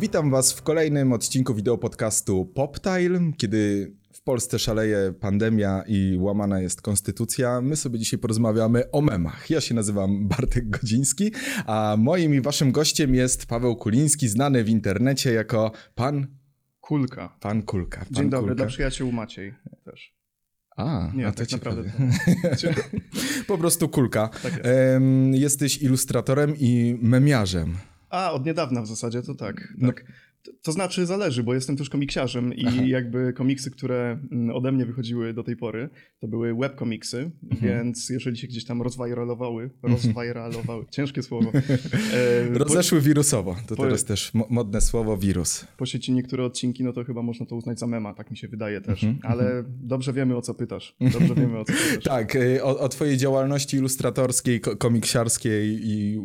Witam Was w kolejnym odcinku wideo podcastu PopTile, kiedy w Polsce szaleje pandemia i łamana jest konstytucja. My sobie dzisiaj porozmawiamy o memach. Ja się nazywam Bartek Godziński, a moim i Waszym gościem jest Paweł Kuliński, znany w internecie jako pan Kulka. Pan Kulka. Pan Dzień dobry, Kulka. dla przyjaciół Maciej też. A, Nie, a to tak naprawdę. po prostu Kulka. Tak jest. Jesteś ilustratorem i memiarzem. A, od niedawna w zasadzie to tak. No. tak. To, to znaczy zależy, bo jestem też komiksiarzem i Aha. jakby komiksy, które mm, ode mnie wychodziły do tej pory, to były webkomiksy, Mhm. więc jeżeli się gdzieś tam rozwajralowały, rozwajralowały, ciężkie słowo, e, po, Rozeszły wirusowo. To po- teraz też mo- modne słowo wirus. po sieci niektóre odcinki, no to chyba można to uznać za mema, tak mi się wydaje też. Mhm, Ale dobrze wiemy o co pytasz. Dobrze wiemy o co pytasz. Tak, y, o, o twojej działalności ilustratorskiej, ko- komiksiarskiej i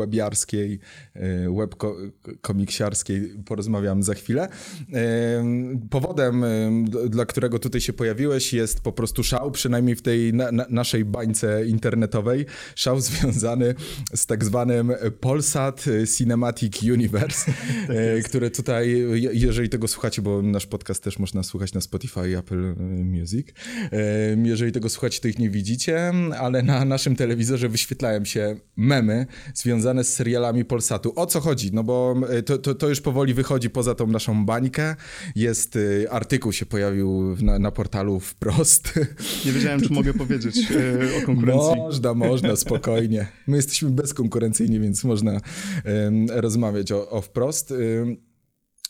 webiarskiej, y, webkomiksiarskiej porozmawiam za chwilę. Powodem, dla którego tutaj się pojawiłeś jest po prostu szał, przynajmniej w tej na, na, naszej bańce internetowej, szał związany z tak zwanym Polsat Cinematic Universe, y, które tutaj, je- jeżeli tego słuchacie, bo nasz podcast też można słuchać na Spotify i Apple y, Music, Jeżeli tego słuchacie, to ich nie widzicie, ale na naszym telewizorze wyświetlają się memy związane z serialami Polsatu. O co chodzi? No bo e, to, to, to już powoli wychodzi poza tą naszą bańkę. Jest e, artykuł się pojawił na, na portalu wprost. Nie wiedziałem, czy mogę powiedzieć e, o konkurencji. Można, można, spokojnie. My jesteśmy bezkonkurencyjni, więc można rozmawiać o, o wprost.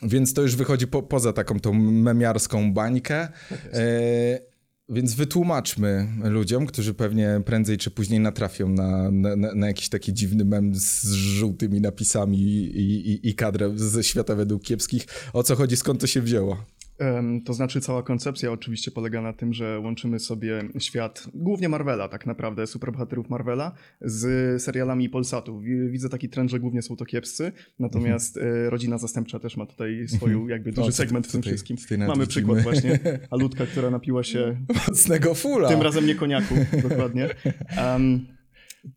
Więc to już wychodzi po, poza taką tą memiarską bańkę. E, więc wytłumaczmy ludziom, którzy pewnie prędzej czy później natrafią na, na, na jakiś taki dziwny mem z żółtymi napisami i, i, i kadrem ze świata według kiepskich, o co chodzi, skąd to się wzięło. To znaczy, cała koncepcja oczywiście polega na tym, że łączymy sobie świat, głównie Marvela, tak naprawdę, superbohaterów Marvela, z serialami Polsatu. Wi- Widzę taki trend, że głównie są to kiepscy, natomiast e, rodzina zastępcza też ma tutaj swoją, jakby duży O, to- segment w tym wszystkim. Mamy przykład właśnie, Alutka, która napiła się Mocnego fula. tym razem nie koniaku, dokładnie. Em,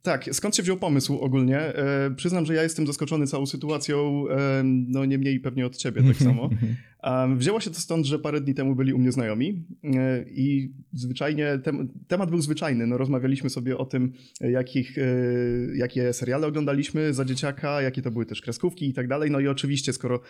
tak, skąd się wziął pomysł ogólnie? E, przyznam, że ja jestem zaskoczony całą sytuacją, e, no nie mniej pewnie od ciebie tak samo. Um, wzięło się to stąd, że parę dni temu byli u mnie znajomi e, i zwyczajnie, tem, temat był zwyczajny, no rozmawialiśmy sobie o tym, e, jakich, e, jakie seriale oglądaliśmy za dzieciaka, jakie to były też kreskówki i tak dalej, no i oczywiście, skoro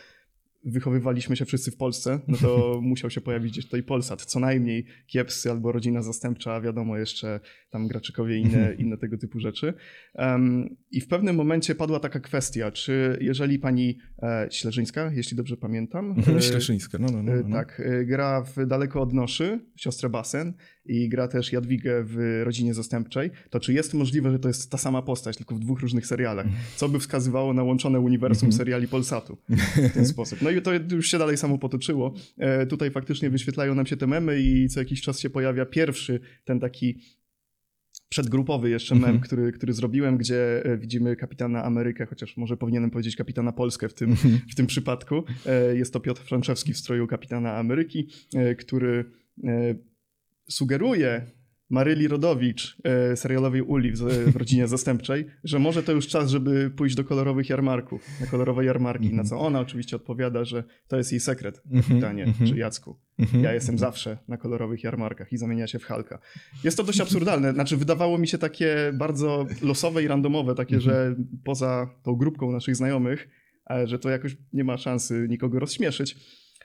wychowywaliśmy się wszyscy w Polsce, no to musiał się pojawić gdzieś tutaj Polsat, co najmniej Kiepsy albo Rodzina Zastępcza, wiadomo jeszcze tam Graczykowie i inne, inne tego typu rzeczy. Um, I w pewnym momencie padła taka kwestia, czy jeżeli pani e, Śleżyńska, jeśli dobrze pamiętam, Mhm, e, Śleszyńska, no, no, no. e, no. tak, e, gra w Daleko od Noszy, siostrę Basen i gra też Jadwigę w Rodzinie Zastępczej, to czy jest możliwe, że to jest ta sama postać, tylko w dwóch różnych serialach? Co by wskazywało na łączone uniwersum seriali Polsatu w ten sposób? No i to już się dalej samo potoczyło. E, tutaj faktycznie wyświetlają nam się te memy i co jakiś czas się pojawia pierwszy, ten taki przedgrupowy jeszcze mem, Mhm. który, który zrobiłem, gdzie e, widzimy kapitana Amerykę, chociaż może powinienem powiedzieć kapitana Polskę w tym, Mhm. w tym przypadku. E, Jest to Piotr Franczewski w stroju kapitana Ameryki, który sugeruje Maryli Rodowicz, e, serialowej Uli w, w rodzinie zastępczej, że może to już czas, żeby pójść do kolorowych jarmarków, na kolorowe jarmarki, na co ona oczywiście odpowiada, że to jest jej sekret, kapitanie, mhm. czy Jacku. Mhm. Ja jestem zawsze na kolorowych jarmarkach i zamienia się w Halka. Jest to dość absurdalne. Znaczy, wydawało mi się takie bardzo losowe i randomowe, takie, że poza tą grupką naszych znajomych, e, że to jakoś nie ma szansy nikogo rozśmieszyć.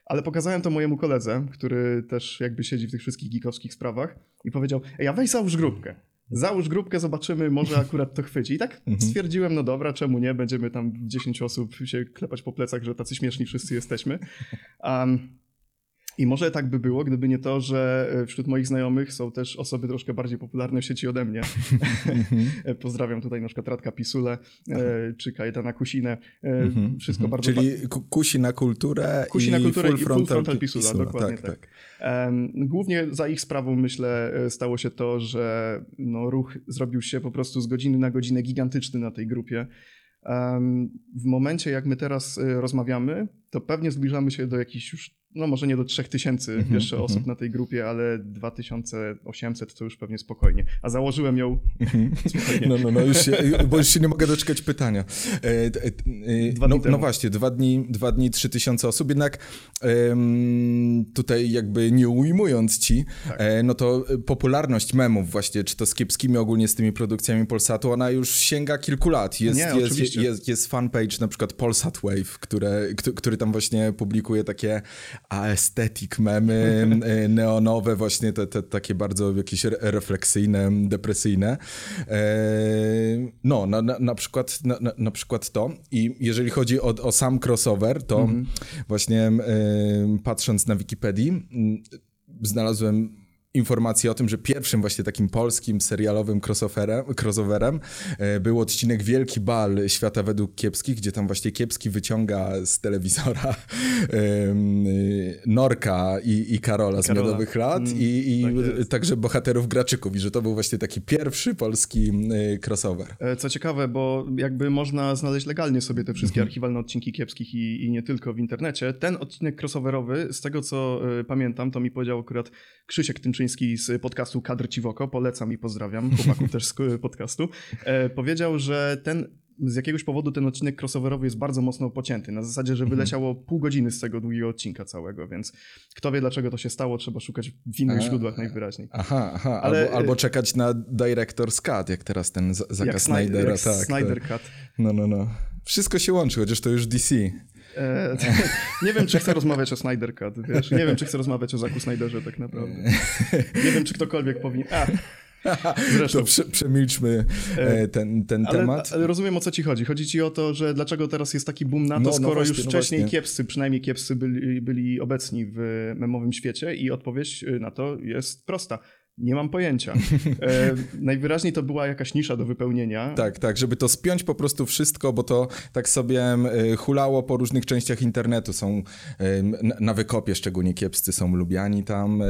Ale pokazałem to mojemu koledze, który też jakby siedzi w tych wszystkich geekowskich sprawach i powiedział, ej, a weź załóż grupkę. Załóż grupkę, zobaczymy, może akurat to chwyci. I tak Mhm. stwierdziłem, no dobra, czemu nie? Będziemy tam 10 osób się klepać po plecach, że tacy śmieszni wszyscy jesteśmy. Um, I może tak by było, gdyby nie to, że e, wśród moich znajomych są też osoby troszkę bardziej popularne w sieci ode mnie. Mhm. Pozdrawiam tutaj na przykład Radka Pisule, e, czy Kajetana Kusinę. E, Wszystko bardzo... Mhm. Czyli ku- kusi na kulturę Kusi i na kulturę full i full frontal, frontal pisula. pisula, dokładnie tak. Em, Głównie za ich sprawą, myślę, stało się to, że no, ruch zrobił się po prostu z godziny na godzinę gigantyczny na tej grupie. W momencie, jak my teraz rozmawiamy, to pewnie zbliżamy się do jakichś już no może nie do 3000 Mhm, jeszcze mhm. osób na tej grupie, ale 2800 to już pewnie spokojnie. A założyłem ją spokojnie. No, no, no, już się, bo już się nie mogę doczekać pytania. E, e, e, no, no właśnie, dwa dni, dwa dni, trzy tysiące osób, jednak em, tutaj jakby nie ujmując ci, Tak. e, no to popularność memów właśnie, czy to z kiepskimi ogólnie z tymi produkcjami Polsatu, ona już sięga kilku lat. Jest, Nie, jest, oczywiście. jest, jest fanpage na przykład Polsat Wave, które, któ- który tam właśnie publikuje takie aesthetic memy, e, neonowe właśnie, te, te takie bardzo jakieś re- refleksyjne, depresyjne. E, no, na, na, na, przykład, na, na, przykład to. I jeżeli chodzi o, o sam crossover, to właśnie e, patrząc na Wikipedii, znalazłem informację o tym, że pierwszym właśnie takim polskim serialowym crossoverem, crossoverem e, był odcinek Wielki Bal Świata według Kiepskich, gdzie tam właśnie Kiepski wyciąga z telewizora y, Norka i, i Karola z. Miodowych Lat Mm, i, i tak także bohaterów Graczyków i że to był właśnie taki pierwszy polski y, crossover. E, Co ciekawe, bo jakby można znaleźć legalnie sobie te wszystkie archiwalne odcinki kiepskich i, i nie tylko w internecie. Ten odcinek crossoverowy, z tego co e, pamiętam, to mi powiedział akurat Krzysiek Tymczyński z podcastu Kadr Ci w oko, polecam i pozdrawiam, chłopaków też z e, podcastu, e, powiedział, że ten z jakiegoś powodu ten odcinek crossoverowy jest bardzo mocno pocięty. Na zasadzie, że wyleciało pół godziny z tego długiego odcinka całego, więc kto wie dlaczego to się stało, trzeba szukać w innych A, źródłach najwyraźniej. Aha, aha, Ale, albo, albo czekać na Director's Cut, jak teraz ten Z- Zaka Jak, Snyder, Snydera. jak tak, Snyder tak. Cut. No, no, no. Wszystko się łączy, chociaż to już DC. E, nie wiem, czy chcę rozmawiać o Snyder Cut, wiesz? Nie wiem, czy chcę rozmawiać o Zaku Snyderze tak naprawdę. Nie wiem, czy ktokolwiek powinien... A, Zresztą. To prze, przemilczmy e, ten, ten ale, temat. ale rozumiem, o co ci chodzi. Chodzi ci o to, że dlaczego teraz jest taki boom na to, No, no skoro właśnie, już no wcześniej właśnie. kiepscy, przynajmniej kiepscy byli, byli obecni w memowym świecie i odpowiedź na to jest prosta. Nie mam pojęcia. E, najwyraźniej to była jakaś nisza do wypełnienia. Tak, tak, żeby to spiąć po prostu wszystko, bo to tak sobie e, hulało po różnych częściach internetu. Są na- wykopie szczególnie kiepscy, są lubiani tam. e,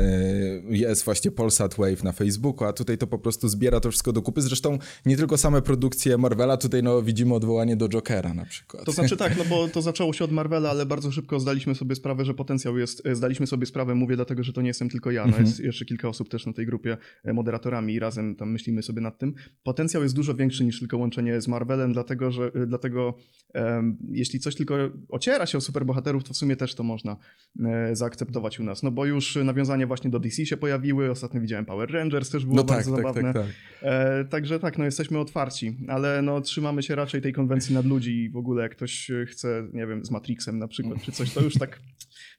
Jest właśnie Polsat Wave na Facebooku, a tutaj to po prostu zbiera to wszystko do kupy. Zresztą nie tylko same produkcje Marvela, tutaj no, widzimy odwołanie do Jokera na przykład. To znaczy tak, no bo to zaczęło się od Marvela, ale bardzo szybko zdaliśmy sobie sprawę, że potencjał jest, e, zdaliśmy sobie sprawę, mówię dlatego, że to nie jestem tylko ja, no jest jeszcze kilka osób też na tej grupie e, moderatorami i razem tam myślimy sobie nad tym. Potencjał jest dużo większy niż tylko łączenie z Marvelem, dlatego, że e, dlatego em, jeśli coś tylko ociera się o superbohaterów, to w sumie też to można e, zaakceptować u nas, no bo już nawiązania właśnie do DC się pojawiły, ostatnio widziałem Power Rangers, też było No tak, bardzo tak, zabawne. tak, tak. E, także tak, no jesteśmy otwarci, ale no trzymamy się raczej tej konwencji nad ludzi i w ogóle jak ktoś chce, nie wiem, z Matrixem na przykład, czy coś, to już tak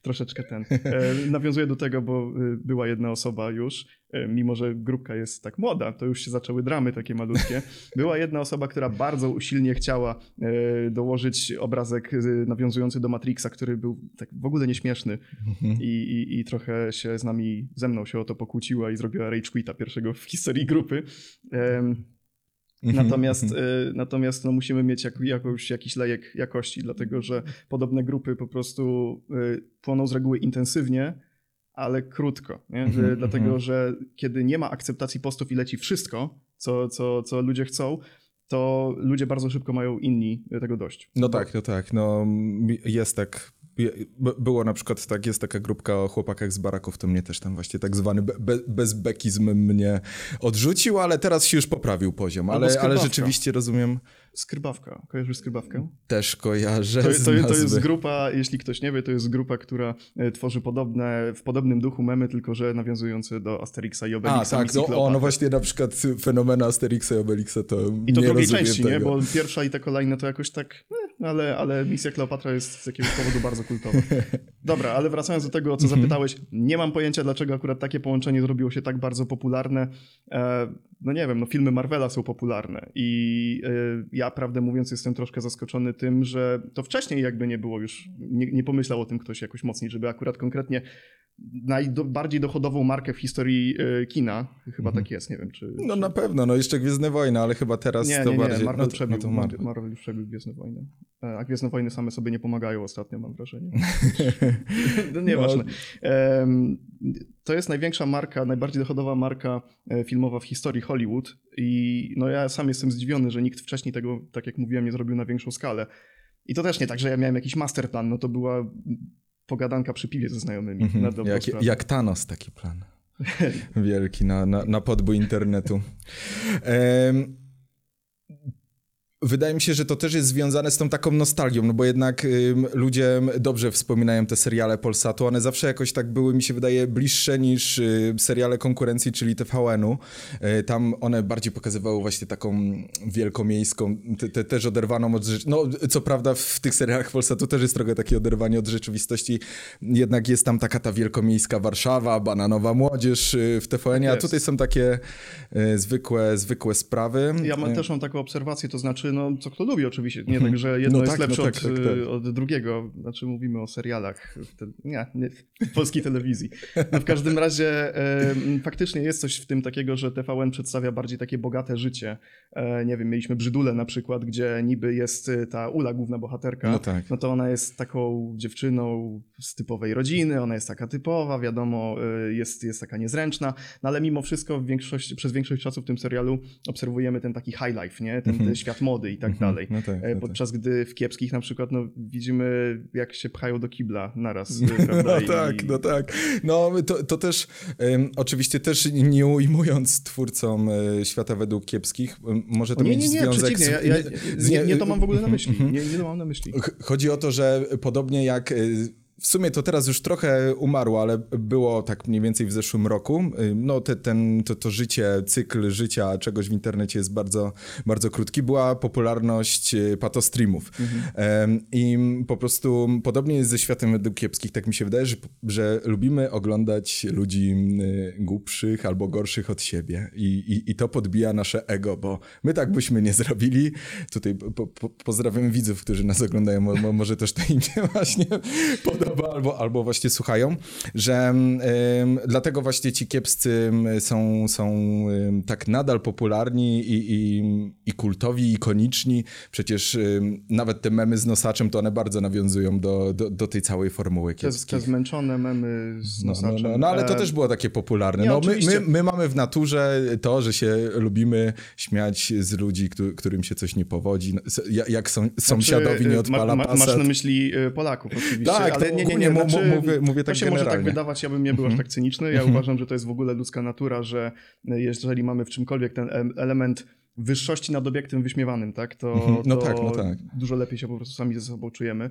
troszeczkę ten. E, nawiązuję do tego, bo e, była jedna osoba już, e, mimo że grupka jest tak młoda, to już się zaczęły dramy takie malutkie. Była jedna osoba, która bardzo usilnie chciała dołożyć obrazek nawiązujący do Matrixa, który był tak w ogóle nieśmieszny i, i, i trochę się z nami, ze mną się o to pokłóciła i zrobiła rage quita pierwszego w historii grupy. Em, Natomiast, y, natomiast no, musimy mieć jak, jakąś, jakiś lejek jakości, dlatego że podobne grupy po prostu y, płoną z reguły intensywnie, ale krótko. Nie? Mhm, Y, dlatego, mhm. że kiedy nie ma akceptacji postów i leci wszystko, co, co, co ludzie chcą, to ludzie bardzo szybko mają inni tego dość. No tak, no tak. No, jest tak. Było na przykład tak, jest taka grupka o chłopakach z baraków, to mnie też tam właśnie tak zwany be, be, bezbekizm mnie odrzucił, ale teraz się już poprawił poziom. Albo Ale, ale rzeczywiście rozumiem, Skrbawka. Kojarzysz skrbawkę? też kojarzę To, to, to jest grupa, jeśli ktoś nie wie, to jest grupa, która e, tworzy podobne, w podobnym duchu memy, tylko że nawiązujące do Asterixa i Obelixa. A, tak, no, o, no właśnie na przykład fenomena Asterixa i Obelixa to I to nie drugiej części, tego. nie? Bo pierwsza i te kolejne to jakoś tak, eh, ale, ale misja Kleopatra jest z jakiegoś powodu bardzo kultowa. Dobra, ale wracając do tego, o co Mhm. zapytałeś, nie mam pojęcia, dlaczego akurat takie połączenie zrobiło się tak bardzo popularne. E, no nie wiem, no filmy Marvela są popularne i e, ja prawdę mówiąc jestem troszkę zaskoczony tym, że to wcześniej jakby nie było już, nie, nie pomyślał o tym ktoś jakoś mocniej, żeby akurat konkretnie najbardziej dochodową markę w historii e, kina, chyba Mhm. tak jest, nie wiem czy... No na pewno, no jeszcze Gwiezdne Wojny, ale chyba teraz Nie, to nie, nie, bardziej... Marvel no, to, przebił, no Marvel. Marvel. Przebił Gwiezdne Wojny. E, A Gwiezdne Wojny same sobie nie pomagają ostatnio, mam wrażenie. no nieważne. Em, To jest największa marka, najbardziej dochodowa marka e, filmowa w historii Hollywood i no ja sam jestem zdziwiony, że nikt wcześniej tego, tak jak mówiłem, nie zrobił na większą skalę. I to też nie tak, że ja miałem jakiś masterplan, no to była pogadanka przy piwie ze znajomymi. Mm -hmm. jak, jak Thanos taki plan. Wielki na, na, na podbój internetu. Wydaje mi się, że to też jest związane z tą taką nostalgią, no bo jednak y, ludzie dobrze wspominają te seriale Polsatu, one zawsze jakoś tak były, mi się wydaje, bliższe niż y, seriale konkurencji, czyli TVN-u. Y, tam one bardziej pokazywały właśnie taką wielkomiejską, te, te, też oderwaną od rzeczywistości. No, co prawda w tych serialach Polsatu też jest trochę takie oderwanie od rzeczywistości, jednak jest tam taka ta wielkomiejska Warszawa, bananowa młodzież y, w TVN-ie, a tutaj są takie y, zwykłe, zwykłe sprawy. Ja mam, y, też mam taką obserwację, to znaczy no, co kto lubi oczywiście. Nie tak, że jedno no jest tak, lepsze no tak, od, tak, tak. od, drugiego. Znaczy mówimy o serialach. Nie, nie w polskiej telewizji. No w każdym razie e, faktycznie jest coś w tym takiego, że TVN przedstawia bardziej takie bogate życie. E, nie wiem, mieliśmy Brzydule na przykład, gdzie niby jest e, ta Ula, główna bohaterka. No, tak. no to ona jest taką dziewczyną z typowej rodziny, ona jest taka typowa, wiadomo, e, jest, jest taka niezręczna, no ale mimo wszystko w większości, przez większość czasu w tym serialu obserwujemy ten taki high life, nie? Ten, ten mhm. świat mody i tak mhm. dalej. No tak, no Podczas tak. gdy w kiepskich na przykład no, widzimy, jak się pchają do kibla naraz. No tak, no tak. No to, to też um, oczywiście też nie ujmując twórcom e, świata według kiepskich, może to nie, mieć nie, nie, związek z... Nie, ja, nie, nie to mam w ogóle na myśli. Mhm. Nie, nie to mam na myśli. Chodzi o to, że podobnie jak e, w sumie to teraz już trochę umarło, ale było tak mniej więcej w zeszłym roku. No te, ten, to, to życie, cykl życia czegoś w internecie jest bardzo, bardzo krótki. Była popularność y, patostreamów. Mhm. I po prostu podobnie jest ze światem według kiepskich, tak mi się wydaje, że, że lubimy oglądać ludzi y, głupszych albo gorszych od siebie I, i, i to podbija nasze ego, bo my tak byśmy nie zrobili. Tutaj po, po, pozdrawiam widzów, którzy nas oglądają, może też to im się właśnie podoba podoba albo, albo właśnie słuchają, że dlatego właśnie ci kiepscy są, są tak nadal popularni i, i, i kultowi, ikoniczni. Przecież nawet te memy z nosaczem, to one bardzo nawiązują do, do, do tej całej formuły kiepskich. Te, te zmęczone memy z nosaczem. No, no, no, no ale to e, też było takie popularne. Nie, no, my, my, my, mamy w naturze to, że się lubimy śmiać z ludzi, którym się coś nie powodzi. Jak są, sąsiadowi nie znaczy, odpala ma, ma, Masz na myśli e, Polaków oczywiście, tak, ale nie, nie, nie, nie, znaczy, mówię, mówię tak To się generalnie. może tak wydawać, ja bym nie był aż mhm. tak cyniczny. Ja mhm. uważam, że to jest w ogóle ludzka natura, że jeżeli mamy w czymkolwiek ten element wyższości nad obiektem wyśmiewanym, tak, to, mhm. no to tak, no tak. dużo lepiej się po prostu sami ze sobą czujemy.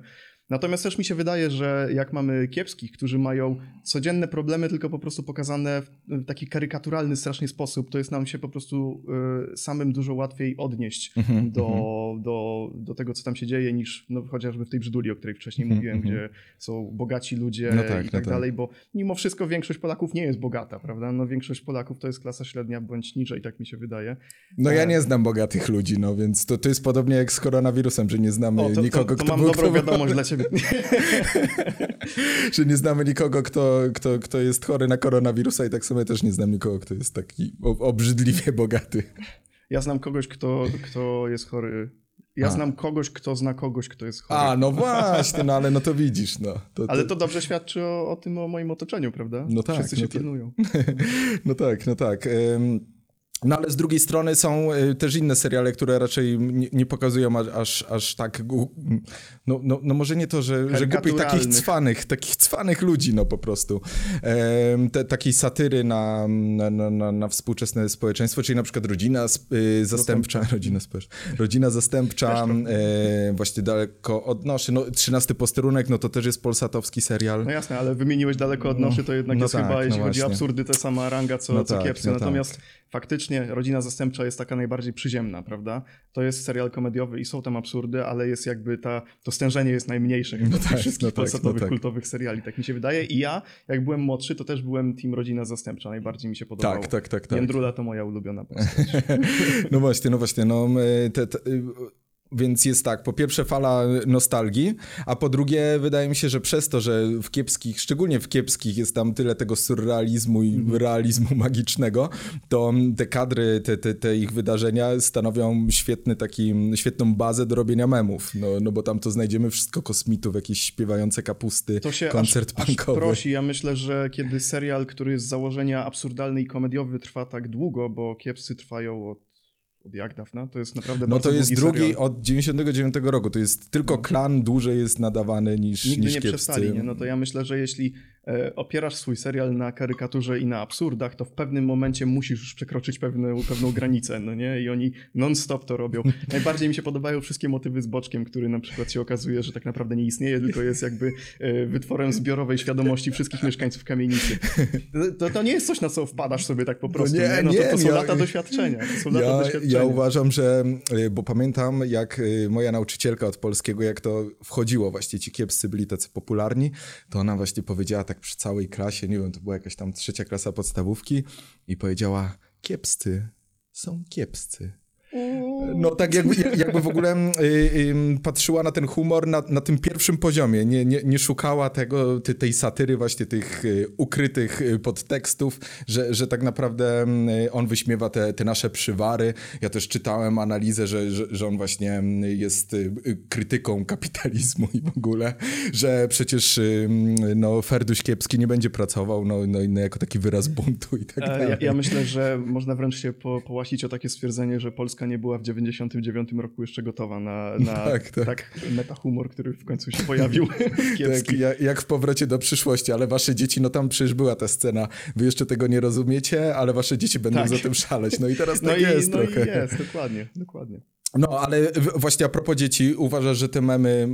Natomiast też mi się wydaje, że jak mamy kiepskich, którzy mają codzienne problemy, tylko po prostu pokazane w taki karykaturalny strasznie sposób, to jest nam się po prostu y, samym dużo łatwiej odnieść mm-hmm, do, mm-hmm. do, do tego, co tam się dzieje, niż no, chociażby w tej brzyduli, o której wcześniej mm-hmm, mówiłem, gdzie są bogaci ludzie no tak, i tak no dalej, tak. bo mimo wszystko większość Polaków nie jest bogata, prawda? No większość Polaków to jest klasa średnia bądź niżej, tak mi się wydaje. No ja nie znam bogatych ludzi, no więc to, to jest podobnie jak z koronawirusem, że nie znamy o, to, nikogo, to, to kto mam był, dobrą wiadomość dla ciebie że nie znamy nikogo, kto, kto, kto jest chory na koronawirusa i tak samo też nie znam nikogo, kto jest taki obrzydliwie bogaty. Ja znam kogoś, kto, kto jest chory ja A. znam kogoś, kto zna kogoś, kto jest chory. A, no właśnie, no ale no to widzisz, no. To, to... Ale to dobrze świadczy o, o, tym, o moim otoczeniu, prawda? No tak. Wszyscy się no pilnują. no tak, no tak. Um... No ale z drugiej strony są y, też inne seriale, które raczej nie, nie pokazują aż, aż tak, no, no, no może nie to, że, że głupich, takich cwanych, takich cwanych ludzi, no po prostu. E, te, takiej satyry na, na, na, na, współczesne społeczeństwo, czyli na przykład rodzina y, zastępcza, rodzina, rodzina zastępcza, e, właśnie daleko od noszy, no 13 posterunek, no to też jest polsatowski serial. No jasne, ale wymieniłeś daleko od noszy, to jednak no jest tak, chyba, jeśli no chodzi o absurdy, to sama ranga, co, no co tak, kiepskie, no natomiast tak faktycznie rodzina zastępcza jest taka najbardziej przyziemna, prawda? To jest serial komediowy i są tam absurdy, ale jest jakby ta, to stężenie jest najmniejsze no tak, wszystkich no tak, no tak. kultowych seriali, tak mi się wydaje. I ja, jak byłem młodszy, to też byłem team rodzina zastępcza, najbardziej mi się podobało. Tak, tak, tak. tak. Jędrula to moja ulubiona postać. no właśnie, no właśnie, no te, te więc jest tak, po pierwsze fala nostalgii, a po drugie wydaje mi się, że przez to, że w kiepskich, szczególnie w kiepskich jest tam tyle tego surrealizmu i mhm. realizmu magicznego, to te kadry, te, te, te ich wydarzenia stanowią świetny taki, świetną bazę do robienia memów, no, no bo tam to znajdziemy wszystko kosmitów, jakieś śpiewające kapusty, to się koncert aż, punkowy. Aż prosi, ja myślę, że kiedy serial, który z założenia absurdalny i komediowy trwa tak długo, bo kiepscy trwają od od jak dawna? To jest naprawdę No to jest drugi serial. od 99 roku. To jest tylko klan dłużej jest nadawany niż, Nigdy niż nie kiepscy. przestali, nie? No to ja myślę, że jeśli opierasz swój serial na karykaturze i na absurdach, to w pewnym momencie musisz już przekroczyć pewną, pewną granicę, no nie? I oni non-stop to robią. Najbardziej mi się podobają wszystkie motywy z Boczkiem, który na przykład się okazuje, że tak naprawdę nie istnieje, tylko jest jakby e, wytworem zbiorowej świadomości wszystkich mieszkańców kamienicy. To, to nie jest coś, na co wpadasz sobie tak po prostu, nie, nie? No to, nie, to są ja- lata doświadczenia. To są lata Ja, doświadczenia. ja uważam, że, y, bo pamiętam jak moja nauczycielka od polskiego, jak to wchodziło, właśnie ci kiepscy byli tacy popularni, to ona właśnie powiedziała tak przy całej klasie, nie wiem, to była jakaś tam trzecia klasa podstawówki i powiedziała, kiepscy są kiepscy. No tak jakby, jakby w ogóle y, y, patrzyła na ten humor na, na tym pierwszym poziomie, nie, nie, nie szukała tego, ty, tej satyry właśnie tych y, ukrytych y, podtekstów, że, że tak naprawdę y, on wyśmiewa te, te nasze przywary. Ja też czytałem analizę, że, że, że on właśnie y, jest y, krytyką kapitalizmu i w ogóle, że przecież no, Ferduś Kiepski nie będzie pracował no, no, no, jako taki wyraz buntu i tak E, dalej. Ja, ja myślę, że można wręcz się po, połasić o takie stwierdzenie, że Polska nie była w 99 roku jeszcze gotowa na, na Tak, tak. tak metahumor, który w końcu się pojawił Tak, jak w powrocie do przyszłości, ale wasze dzieci, no tam przecież była ta scena, wy jeszcze tego nie rozumiecie, ale wasze dzieci będą Tak. za tym szaleć. No i teraz No, tak i, jest no trochę. i jest, dokładnie, dokładnie. No, ale właśnie a propos dzieci, uważasz, że te memy,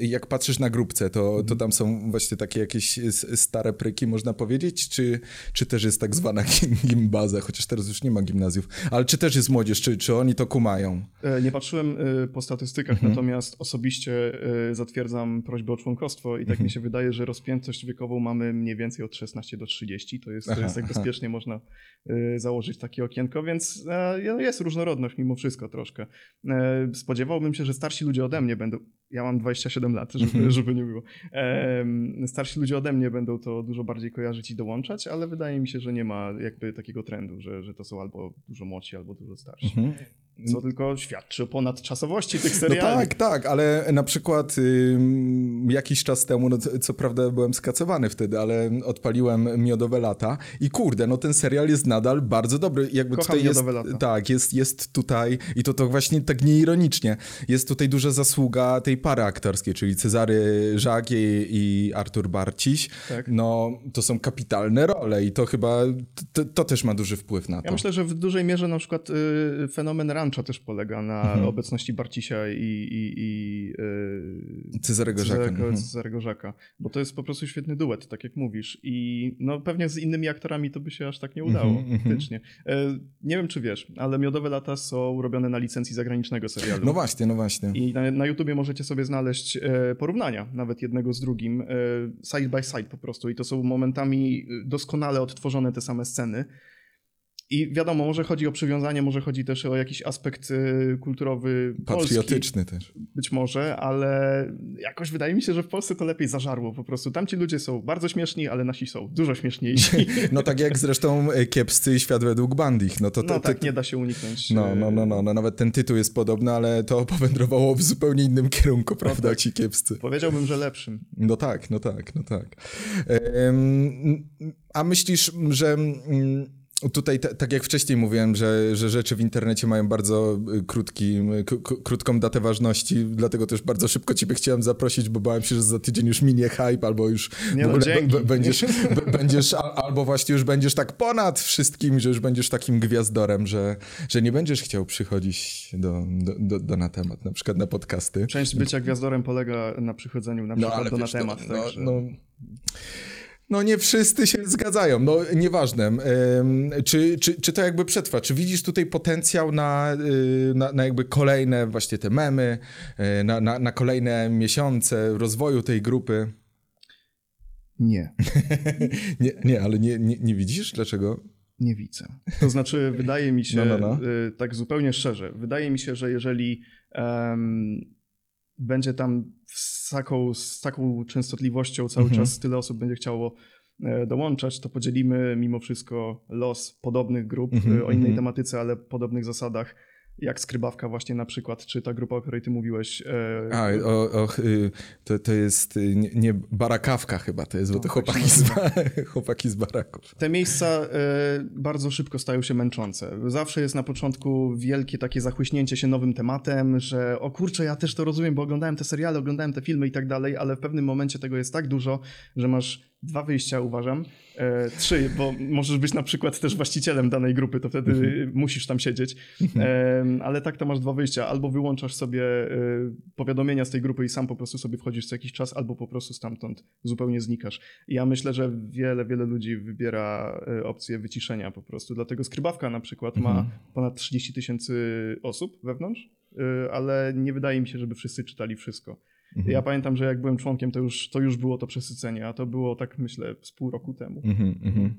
jak patrzysz na grupce, to, to tam są właśnie takie jakieś stare pryki, można powiedzieć, czy, czy też jest tak zwana gim- gimbaza, chociaż teraz już nie ma gimnazjów, ale czy też jest młodzież, czy, czy oni to kumają? E, Nie patrzyłem e, po statystykach, Mhm. natomiast osobiście e, zatwierdzam prośbę o członkostwo i tak Mhm. mi się wydaje, że rozpiętość wiekową mamy mniej więcej od 16 do 30. To jest, to jest tak bezpiecznie można e, założyć takie okienko, więc e, jest różnorodność mimo wszystko troszkę. E, Spodziewałbym się, że starsi ludzie ode mnie będą. Ja mam 27 lat, żeby, Mhm. żeby nie było. Em, Starsi ludzie ode mnie będą to dużo bardziej kojarzyć i dołączać, ale wydaje mi się, że nie ma jakby takiego trendu, że, że to są albo dużo młodsi, albo dużo starsi. Mhm. Co tylko świadczy o ponadczasowości tych No seriali. tak, tak, ale na przykład ym, jakiś czas temu, no co, prawda byłem skacowany wtedy, ale odpaliłem Miodowe Lata i kurde, no ten serial jest nadal bardzo dobry. Jakby Kocham tutaj jest, Miodowe Lata. Tak, jest, jest tutaj i to, to właśnie tak nieironicznie, jest tutaj duża zasługa tej pary aktorskiej, czyli Cezary Żak i, i Artur Barciś. Tak. No, to są kapitalne role i to chyba, to, to też ma duży wpływ na to. Ja myślę, że w dużej mierze na przykład y, fenomen Rancha też polega na Mhm. obecności Barcisia i, i, i y, Cezarego Żaka. Cezarego, mhm. Cezarego Żaka, bo to jest po prostu świetny duet, tak jak mówisz. I no pewnie z innymi aktorami to by się aż tak nie udało, Mhm, mhm. faktycznie. E, nie wiem, czy wiesz, ale Miodowe Lata są robione na licencji zagranicznego serialu. No właśnie, no właśnie. I na, na YouTubie możecie sobie znaleźć e, porównania, nawet jednego z drugim, e, side by side po prostu. I to są momentami doskonale odtworzone te same sceny. I wiadomo, może chodzi o przywiązanie, może chodzi też o jakiś aspekt e, kulturowy polski, Patriotyczny też. być może, ale jakoś wydaje mi się, że w Polsce to lepiej zażarło po prostu. Tamci ludzie są bardzo śmieszni, ale nasi są dużo śmieszniejsi. No tak jak zresztą e, kiepscy świat według Bandich. No to, to, No tak, nie da się uniknąć. No, e, no, no, no, no, nawet ten tytuł jest podobny, ale to powędrowało w zupełnie innym kierunku, prawda, tak. ci kiepscy. Powiedziałbym, że lepszym. No tak, no tak, no tak. A myślisz, że mm, tutaj, tak jak wcześniej mówiłem, że, że rzeczy w internecie mają bardzo y, krótki, krótką datę ważności, dlatego też bardzo szybko ciebie chciałem zaprosić, bo bałem się, że za tydzień już minie hype, albo już Nie no, będziesz, będziesz, albo właśnie już będziesz tak ponad wszystkim, że już będziesz takim gwiazdorem, że, że nie będziesz chciał przychodzić do, do, do, do na temat, na przykład na podcasty. Część bycia gwiazdorem polega na przychodzeniu na przykład do na temat. No, także... no, no nie wszyscy się zgadzają, no nieważne. Czy, czy, czy to jakby przetrwa? Czy widzisz tutaj potencjał na, y, na, na jakby kolejne właśnie te memy, y, na, na, na kolejne miesiące rozwoju tej grupy? Nie. Nie, nie ale nie, nie, nie widzisz? Dlaczego? Nie widzę. To znaczy, wydaje mi się, No, no, no. y, tak zupełnie szczerze, wydaje mi się, że jeżeli em, będzie tam z taką, z taką częstotliwością cały Mhm. czas tyle osób będzie chciało e, dołączać, to podzielimy mimo wszystko los podobnych grup Mhm, o innej mhm. tematyce, ale podobnych zasadach jak skrybawka właśnie na przykład, czy ta grupa, o której ty mówiłeś. E... A, o, o, y, to, to jest y, nie, nie barakawka chyba, to jest, bo to tak chłopaki z, chłopaki z baraków. Te miejsca e, bardzo szybko stają się męczące. Zawsze jest na początku wielkie takie zachłyśnięcie się nowym tematem, że o kurczę, ja też to rozumiem, bo oglądałem te seriale, oglądałem te filmy i tak dalej, ale w pewnym momencie tego jest tak dużo, że masz dwa wyjścia, uważam. E, trzy, bo możesz być na przykład też właścicielem danej grupy, to wtedy mhm. musisz tam siedzieć. E, ale tak to masz dwa wyjścia. Albo wyłączasz sobie e, powiadomienia z tej grupy i sam po prostu sobie wchodzisz co jakiś czas, albo po prostu stamtąd zupełnie znikasz. I ja myślę, że wiele, wiele ludzi wybiera e, opcję wyciszenia po prostu. Dlatego skrybawka na przykład ma mhm. ponad 30 tysięcy osób wewnątrz, e, ale nie wydaje mi się, żeby wszyscy czytali wszystko. Mhm. Ja pamiętam, że jak byłem członkiem, to już, to już było to przesycenie, a to było tak myślę z pół roku temu. Mhm, mhm.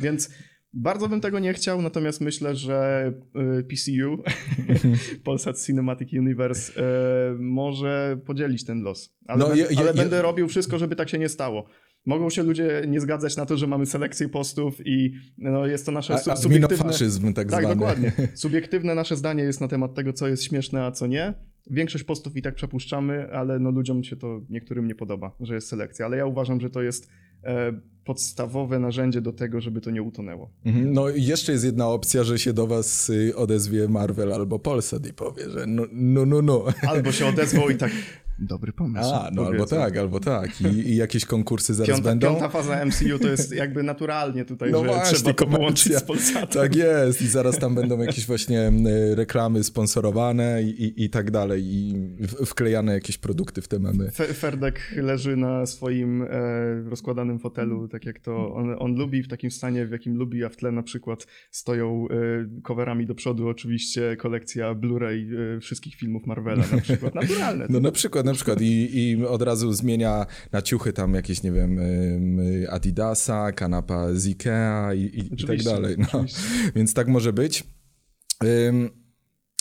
Więc bardzo bym tego nie chciał, natomiast myślę, że y, PCU, Polsat Cinematic Universe, y, może podzielić ten los. Ale, no, ja, ja, ale ja, będę robił wszystko, żeby tak się nie stało. Mogą się ludzie nie zgadzać na to, że mamy selekcję postów i no, jest to nasze a, subiektywne... tak, tak zwany. dokładnie. Subiektywne nasze zdanie jest na temat tego, co jest śmieszne, a co nie. Większość postów i tak przepuszczamy, ale no ludziom się to niektórym nie podoba, że jest selekcja. Ale ja uważam, że to jest e, podstawowe narzędzie do tego, żeby to nie utonęło. Mhm. No i jeszcze jest jedna opcja, że się do was y, odezwie Marvel albo Polsat i powie, że no, no, no. no. Albo się odezwał i tak, Dobry pomysł. A, no albo tak, albo tak. I, I, jakieś konkursy zaraz piąta, będą. Piąta faza MCU to jest jakby naturalnie tutaj, no że właśnie, trzeba to połączyć z Polsatem. Tak jest i zaraz tam będą jakieś właśnie reklamy sponsorowane i, i, i tak dalej i wklejane jakieś produkty w te memy. Ferdek leży na swoim e, rozkładanym fotelu, tak jak to on, on, lubi, w takim stanie, w jakim lubi, a w tle na przykład stoją e, coverami do przodu oczywiście kolekcja Blu-ray e, wszystkich filmów Marvela na przykład. Naturalne. No na przykład na przykład i, i od razu zmienia na ciuchy tam jakieś, nie wiem, Adidasa, kanapa z Ikea i, i, i tak dalej. No. Więc tak może być.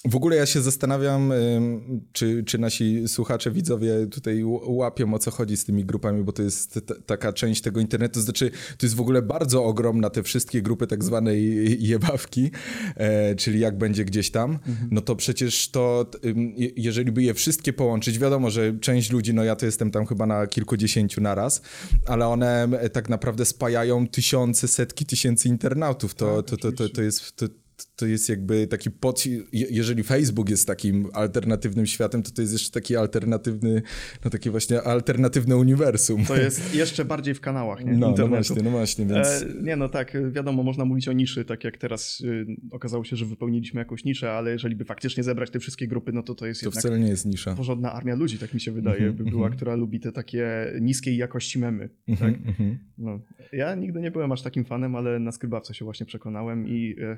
W ogóle ja się zastanawiam, czy, czy nasi słuchacze, widzowie tutaj łapią o co chodzi z tymi grupami, bo to jest taka część tego internetu. Znaczy, to jest w ogóle bardzo ogromna te wszystkie grupy tak zwanej jebawki, e, czyli jak będzie gdzieś tam, mhm. no to przecież to, jeżeli by je wszystkie połączyć, wiadomo, że część ludzi, no ja to jestem tam chyba na kilkudziesięciu naraz, ale one tak naprawdę spajają tysiące, setki tysięcy internautów. To, tak, to, to, to, to jest... To, to jest jakby taki pod... Jeżeli Facebook jest takim alternatywnym światem, to to jest jeszcze taki alternatywny, no takie właśnie alternatywne uniwersum. To jest jeszcze bardziej w kanałach, nie? No, no właśnie, no właśnie, więc... E, nie, no tak, wiadomo, można mówić o niszy, tak jak teraz y, okazało się, że wypełniliśmy jakąś niszę, ale jeżeli by faktycznie zebrać te wszystkie grupy, no to to jest to jednak... wcale nie jest nisza. Porządna armia ludzi, tak mi się wydaje, mm -hmm, by była, mm -hmm. która lubi te takie niskiej jakości memy, mm -hmm, tak? Mhm. No. Ja nigdy nie byłem aż takim fanem, ale na skrybawce się właśnie przekonałem i... E,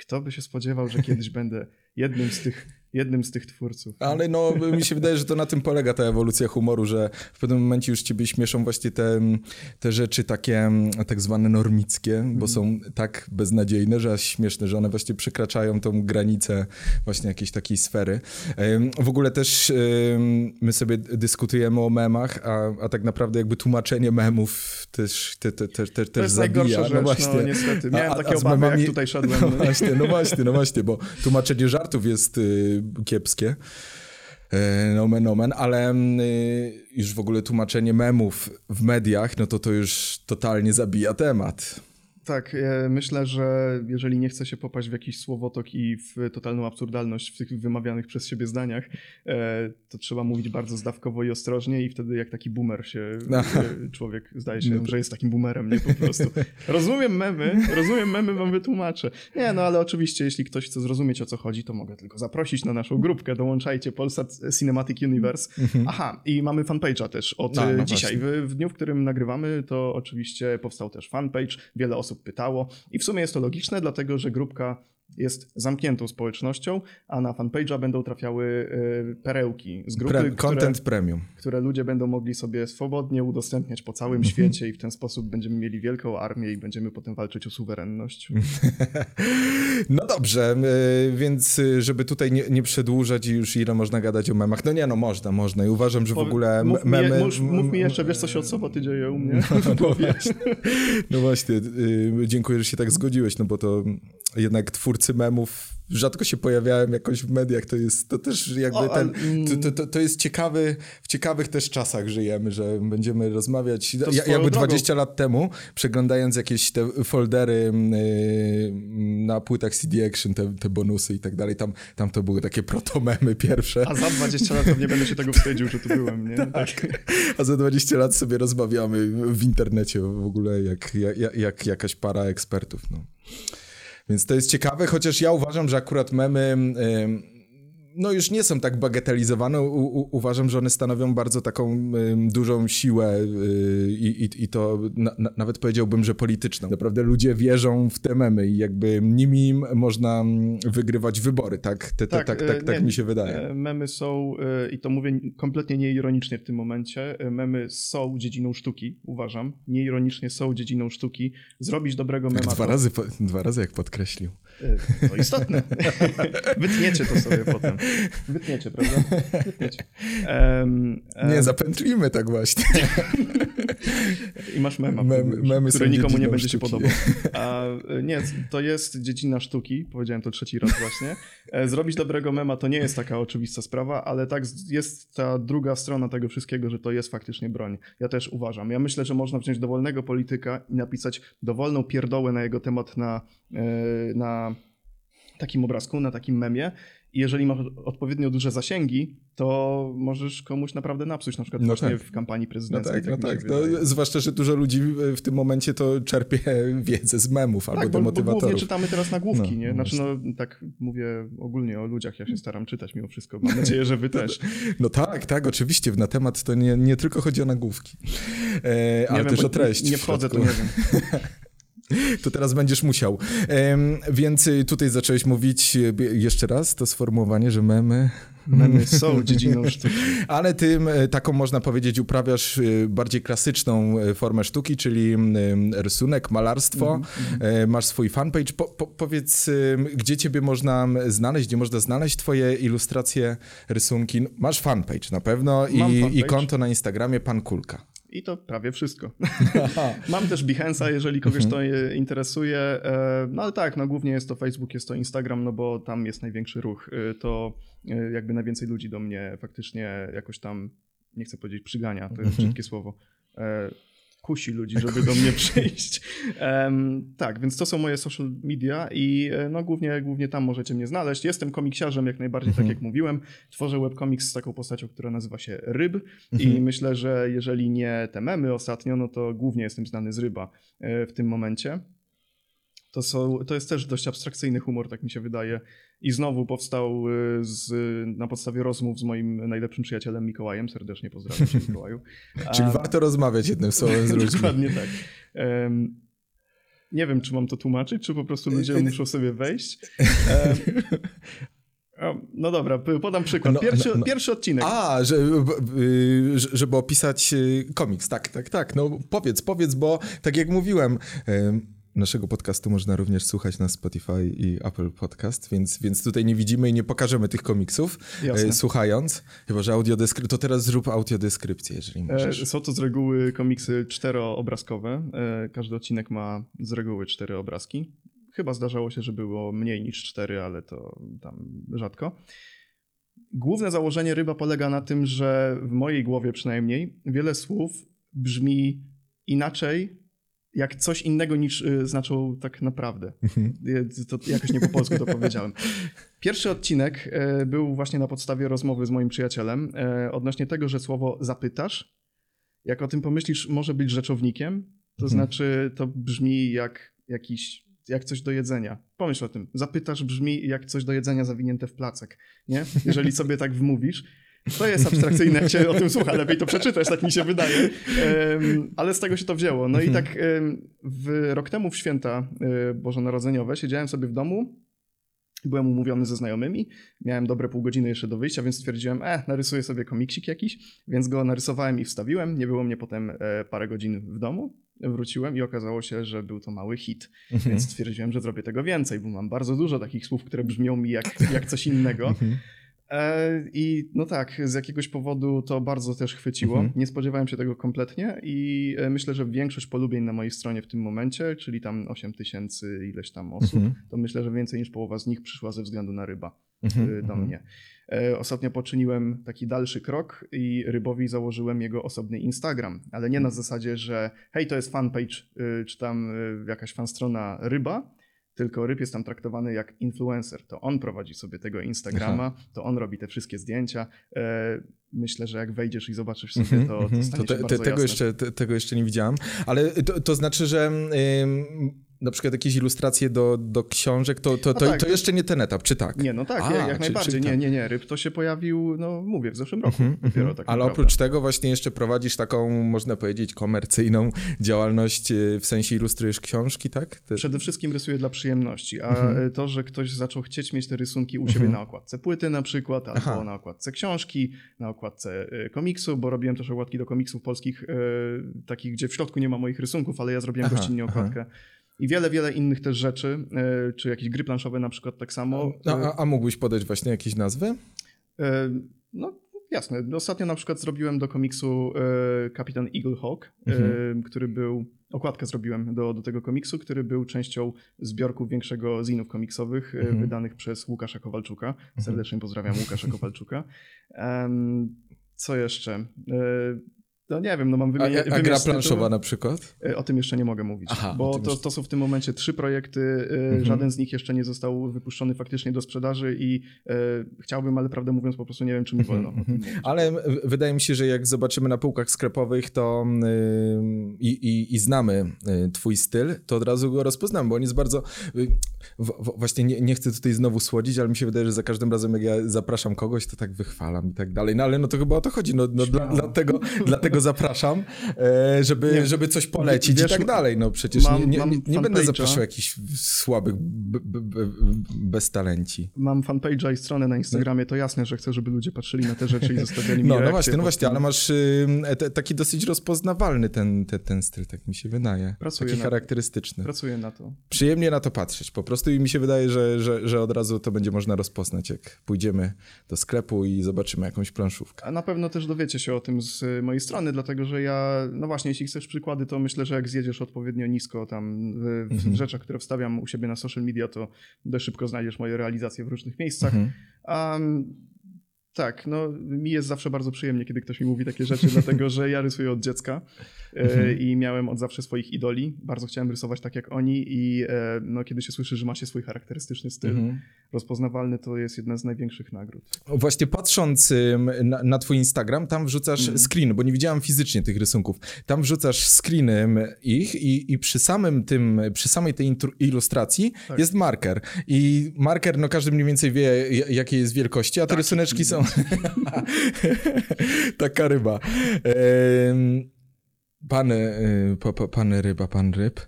kto by się spodziewał, że kiedyś będę jednym z tych jednym z tych twórców. Ale no, mi się wydaje, że to na tym polega ta ewolucja humoru, że w pewnym momencie już ciebie śmieszą właśnie te, te rzeczy takie tak zwane normickie, bo mm. są tak beznadziejne, że aż śmieszne, że one właśnie przekraczają tą granicę właśnie jakiejś takiej sfery. W ogóle też my sobie dyskutujemy o memach, a, a tak naprawdę jakby tłumaczenie memów też, te, te, te, te, też zabija. Rzecz, no, no właśnie. No, niestety. Miałem a, takie a obawy, memami... jak tutaj szedłem. No właśnie, no właśnie, no właśnie, bo tłumaczenie żartów jest y, kiepskie. E, nomen, nomen, ale y, już w ogóle tłumaczenie memów w mediach, no to to już totalnie zabija temat. Tak, e, myślę, że jeżeli nie chce się popaść w jakiś słowotok i w totalną absurdalność w tych wymawianych przez siebie zdaniach, e, to trzeba mówić bardzo zdawkowo i ostrożnie i wtedy jak taki boomer się Aha. E, człowiek zdaje się, no że jest takim boomerem, nie po prostu. Rozumiem memy, rozumiem memy, wam wytłumaczę. Nie, no ale oczywiście, jeśli ktoś chce zrozumieć o co chodzi, to mogę tylko zaprosić na naszą grupkę, dołączajcie Polsat Cinematic Universe. Mhm. Aha, i mamy fanpage'a też od no, no dzisiaj. W, w dniu, w którym nagrywamy, to oczywiście powstał też fanpage, wiele osób pytało. I w sumie jest to logiczne, dlatego że grupka jest zamkniętą społecznością, a na fanpage'a będą trafiały y, perełki z grupy, Pre content które, premium. które ludzie będą mogli sobie swobodnie udostępniać po całym mhm. świecie i w ten sposób będziemy mieli wielką armię i będziemy potem walczyć o suwerenność. no dobrze, y, więc y, żeby tutaj nie, nie, przedłużać i już ile można gadać o memach, no nie, no można, można i uważam, że w ogóle mów memy... Mi, mów, mów mi jeszcze, wiesz co się od soboty dzieje u mnie? No, no, właśnie, no właśnie, dziękuję, że się tak zgodziłeś, no bo to jednak twórcy memów rzadko się pojawiałem jakoś w mediach, to jest to też jakby o, ten, to, to, to, jest ciekawy, w ciekawych też czasach żyjemy, że będziemy rozmawiać. Ja, jakby 20 lat temu, przeglądając jakieś te foldery yy, na płytach CD Action, te, te bonusy i tak dalej, tam, tam to były takie protomemy pierwsze. A za 20 lat nie będę się tego wstydził, że tu byłem, nie? Tak. A za 20 lat sobie rozmawiamy w internecie w ogóle jak, jak, jak jakaś para ekspertów, no. Więc to jest ciekawe, chociaż ja uważam, że akurat memy no już nie są tak bagatelizowane. U, u, uważam, że one stanowią bardzo taką y, dużą siłę y, i, i, to na, na, nawet powiedziałbym, że polityczną. Naprawdę ludzie wierzą w te memy i jakby nimi można wygrywać wybory, tak? Te, te, tak, tak, tak, tak mi się wydaje. E, memy są, e, i to mówię kompletnie nieironicznie w tym momencie, memy są dziedziną sztuki, uważam. Nieironicznie są dziedziną sztuki. Zrobić dobrego mema... dwa, razy, dwa razy jak podkreślił. To istotne. Wytniecie to sobie potem. Wytniecie, prawda? Wytniecie. Um, um... Nie, zapętlimy tak właśnie. I masz mema, Mem, memy który nikomu nie będzie sztuki. się podobał. A, nie, to jest dziedzina sztuki, powiedziałem to trzeci raz właśnie. E, zrobić dobrego mema to nie jest taka oczywista sprawa, ale tak jest ta druga strona tego wszystkiego, że to jest faktycznie broń. Ja też uważam. Ja myślę, że można wziąć dowolnego polityka i napisać dowolną pierdołę na jego temat na, e, na takim obrazku, na takim memie i jeżeli masz odpowiednio duże zasięgi, to możesz komuś naprawdę napsuć, na przykład no właśnie tak. w kampanii prezydenckiej. No tak, tak no tak. No, zwłaszcza, że dużo ludzi w tym momencie to czerpie wiedzę z memów tak, albo bo, Bo głównie czytamy teraz nagłówki, no, nie? Znaczy, no, tak mówię ogólnie o ludziach, ja się staram czytać mimo wszystko. Mam nadzieję, że wy też. No tak, tak, oczywiście. Na temat to nie, nie tylko chodzi o nagłówki, e, ale wiem, też o treść. Nie, nie wchodzę, to nie wiem. to teraz będziesz musiał. Więc y, tutaj zacząłeś mówić y, jeszcze raz to sformułowanie, że memy... Memy są dziedziną sztuki. Ale ty y, taką, można powiedzieć, uprawiasz bardziej klasyczną formę sztuki, czyli rysunek, malarstwo. Mm -hmm. Masz swój fanpage. Po, po, powiedz, gdzie ciebie można znaleźć, gdzie można znaleźć twoje ilustracje, rysunki? Masz fanpage na pewno i, i konto na Instagramie Pan Kulka. I to prawie wszystko. Mam też Behance'a, jeżeli kogoś to mhm. interesuje. E, no ale tak, no głównie jest to Facebook, jest to Instagram, no bo tam jest największy ruch. E, to e, jakby najwięcej ludzi do mnie faktycznie jakoś tam, nie chcę powiedzieć przygania, to jest mhm. brzydkie słowo kusi ludzi, żeby do mnie przyjść. Um, tak, więc to są moje social media i e, no głównie, głównie tam możecie mnie znaleźć. Jestem komiksiarzem jak najbardziej, tak mhm. tak jak mówiłem. Tworzę webcomics z taką postacią, która nazywa się Ryb i mhm. myślę, że jeżeli nie te memy ostatnio, no to głównie jestem znany z Ryba e, w tym momencie. To, są, to jest też dość abstrakcyjny humor, tak mi się wydaje. I znowu powstał y, z, na podstawie rozmów z moim najlepszym przyjacielem Mikołajem. Serdecznie pozdrawiam cię, Mikołaju. Czyli A... warto rozmawiać jednym słowem z ludźmi. Dokładnie tak. Um, nie wiem, czy mam to tłumaczyć, czy po prostu ludzie muszą sobie wejść. Um, no dobra, podam przykład. No, pierwszy, no, no. pierwszy odcinek. A, że, żeby opisać y, komiks. Tak, tak, tak. No powiedz, powiedz, bo tak jak mówiłem, Naszego podcastu można również słuchać na Spotify i Apple Podcast, więc, więc tutaj nie widzimy i nie pokażemy tych komiksów Jasne. E, słuchając. Chyba, że audiodeskrypcję, to teraz zrób audiodeskrypcję, jeżeli e, możesz. Są to z reguły komiksy czteroobrazkowe. E, każdy odcinek ma z reguły cztery obrazki. Chyba zdarzało się, że było mniej niż cztery, ale to tam rzadko. Główne założenie ryba polega na tym, że w mojej głowie przynajmniej wiele słów brzmi inaczej jak coś innego niż y, znaczą tak naprawdę. Mhm. to jakoś nie po polsku to powiedziałem. Pierwszy odcinek y, był właśnie na podstawie rozmowy z moim przyjacielem y, odnośnie tego, że słowo zapytasz, jak o tym pomyślisz, może być rzeczownikiem, to mhm. znaczy to brzmi jak jakiś, jak coś do jedzenia. Pomyśl o tym. Zapytasz brzmi jak coś do jedzenia zawinięte w placek, nie? Jeżeli sobie tak wmówisz. To jest abstrakcyjne, jak się o tym słucha, lepiej to przeczytać, tak mi się wydaje. Ale z tego się to wzięło. No i mhm. tak w, rok temu w święta um, bożonarodzeniowe siedziałem sobie w domu, byłem umówiony ze znajomymi, miałem dobre pół godziny jeszcze do wyjścia, więc stwierdziłem, e, narysuję sobie komiksik jakiś, więc go narysowałem i wstawiłem. Nie było mnie potem e, parę godzin w domu. Wróciłem i okazało się, że był to mały hit, mhm. więc stwierdziłem, że zrobię tego więcej, bo mam bardzo dużo takich słów, które brzmią mi jak, jak coś innego. Mhm. E, I no tak, z jakiegoś powodu to bardzo też chwyciło. Mhm. Nie spodziewałem się tego kompletnie i e, myślę, że większość polubień na mojej stronie w tym momencie, czyli tam 8 tysięcy ileś tam osób, mhm. to myślę, że więcej niż połowa z nich przyszła ze względu na ryba mhm. E, do mhm. mnie. Ostatnio poczyniłem taki dalszy krok i Rybowi założyłem jego osobny Instagram, ale nie na zasadzie, że hej, to jest fanpage, czy tam jakaś fanstrona Ryba, tylko Ryb jest tam traktowany jak influencer. To on prowadzi sobie tego Instagrama, Aha. to on robi te wszystkie zdjęcia. E, myślę, że jak wejdziesz i zobaczysz sobie, mhm, to, to mhm. stanie to te, te, tego, jeszcze, te, tego jeszcze nie widziałem. Ale to, to znaczy, że na przykład jakieś ilustracje do, do książek, to, to, to, tak. to, jeszcze nie ten etap, czy tak? Nie, no tak, A, jak czy, najbardziej. Czy nie, nie, nie. Ryb to się pojawił, no mówię, w zeszłym roku mm -hmm, dopiero tak Ale naprawdę. oprócz tego właśnie jeszcze prowadzisz taką, można powiedzieć, komercyjną działalność, e, w sensie ilustrujesz książki, tak? Przede wszystkim rysuję dla przyjemności, a mm -hmm. to, że ktoś zaczął chcieć mieć te rysunki u siebie mm -hmm. na okładce płyty na przykład, albo Aha. na okładce książki, na okładce e, komiksu, bo robiłem też okładki do komiksów polskich, takich, gdzie w środku nie ma moich rysunków, ale ja zrobiłem Aha, gościnnie okładkę. Aha i wiele, wiele innych też rzeczy, e, czy jakieś gry planszowe na przykład tak samo. A, a, a mógłbyś podać właśnie jakieś nazwy? E, no jasne. Ostatnio na przykład zrobiłem do komiksu e, Kapitan Eagle Hawk, mhm. który był, okładkę zrobiłem do, do tego komiksu, który był częścią zbiorku większego zinów komiksowych mhm. wydanych przez Łukasza Kowalczuka. Mhm. Serdecznie pozdrawiam Łukasza Kowalczuka. Co jeszcze? No nie wiem, no mam wymieniać. A, a gra planszowa na przykład? E, o tym jeszcze nie mogę mówić, Aha, bo to, to są w tym momencie trzy projekty, e, mhm. żaden z nich jeszcze nie został wypuszczony faktycznie do sprzedaży i e, chciałbym, ale prawdę mówiąc po prostu nie wiem, czy mi wolno. Mhm. Ale wydaje mi się, że jak zobaczymy na półkach sklepowych to yy, i, i, znamy y, twój styl, to od razu go rozpoznamy, bo on jest bardzo... Y, w, właśnie nie, nie, chcę tutaj znowu słodzić, ale mi się wydaje, że za każdym razem jak ja zapraszam kogoś, to tak wychwalam i tak dalej. No ale no to chyba o to chodzi, no, no dla, dlatego, dlatego zapraszam, e, żeby, żeby coś polecić Wiesz, i tak dalej. No przecież mam, nie, nie, nie, będę zapraszał jakichś słabych beztalenci. Mam fanpage'a i stronę na Instagramie, to jasne, że chcę, żeby ludzie patrzyli na te rzeczy i zostawiali mi No, no właśnie, no właśnie, ale masz y, taki dosyć rozpoznawalny ten, ten, ten styl, tak mi się wydaje. Pracuję taki charakterystyczny. Pracuję na to. Przyjemnie na to patrzeć po prostu i mi się wydaje, że, że, że od razu to będzie można rozpoznać, jak pójdziemy do sklepu i zobaczymy jakąś planszówkę. A na pewno też dowiecie się o tym z mojej strony, dlatego że ja, no właśnie, jeśli chcesz przykłady, to myślę, że jak zjedziesz odpowiednio nisko tam w, w mhm. rzeczach, które wstawiam u siebie na social media, to dość szybko znajdziesz moje realizacje w różnych miejscach. Mhm. Um, tak, no mi jest zawsze bardzo przyjemnie, kiedy ktoś mi mówi takie rzeczy, dlatego że ja rysuję od dziecka e, mhm. i miałem od zawsze swoich idoli. Bardzo chciałem rysować tak jak oni i e, no, kiedy się słyszy, że ma się swój charakterystyczny styl, mhm. rozpoznawalny, to jest jedna z największych nagród. Właśnie patrząc na, na twój Instagram, tam wrzucasz mhm. screen, bo nie widziałem fizycznie tych rysunków. Tam wrzucasz screeny ich i, i przy samym tym, przy samej tej ilustracji tak. jest marker. I marker, no każdy mniej więcej wie, jakiej jest wielkości, a te tak. rysuneczki są Taka ryba. Pan, y, pan ryba, pan ryb.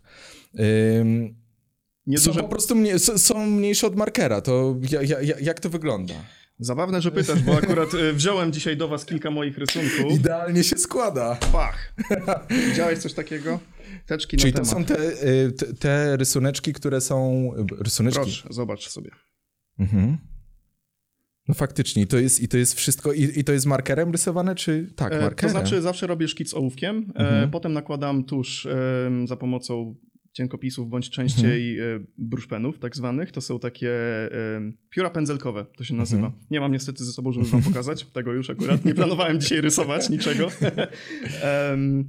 Nie są po prostu mnie, są mniejsze od markera. To jak to wygląda? Zabawne, że pytasz, bo akurat y, wziąłem dzisiaj do was kilka moich rysunków. Idealnie się składa. Pach. Widziałeś coś takiego? Teczki Czyli to są te, y, te, te, rysuneczki, które są... Rysuneczki? Proszę, zobacz sobie. Mhm. No faktycznie, to jest, i to jest wszystko, i, i to jest markerem rysowane, czy tak, markerem? To znaczy zawsze robię szkic ołówkiem, e, mhm. potem nakładam tusz za pomocą cienkopisów, bądź częściej mhm. E, bruszpenów tak zwanych. To są takie pióra pędzelkowe, to się nazywa. Mhm. Nie mam niestety ze sobą, żeby wam pokazać, tego już akurat nie planowałem dzisiaj rysować niczego. um,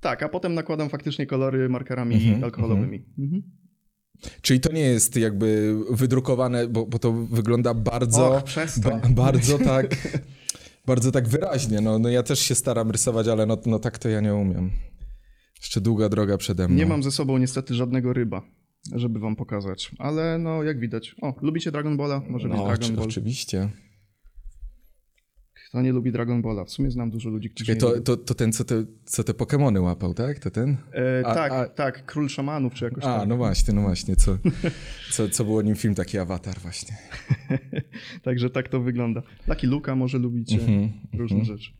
tak, a potem nakładam faktycznie kolory markerami mhm. alkoholowymi. Czyli to nie jest jakby wydrukowane, bo, bo to wygląda bardzo, Och, ba, bardzo tak, bardzo tak wyraźnie. No, no ja też się staram rysować, ale no, no tak to ja nie umiem. Jeszcze długa droga przede mną. Nie mam ze sobą niestety żadnego ryba, żeby wam pokazać, ale no jak widać. O, lubicie Dragon Balla? Może no, być Dragon Ball. Oczywiście. Kto nie lubi Dragon Balla? W sumie znam dużo ludzi, którzy Czekaj, to, to, to, ten, co te, co te Pokémony łapał, tak? To ten? E, a, tak, a... tak, Król Szamanów czy jakoś A, tak. no właśnie, no właśnie. Co, co, co było nim film, taki awatar właśnie. Także tak to wygląda. Taki Luka może lubicie, mm -hmm, różne mm -hmm. rzeczy.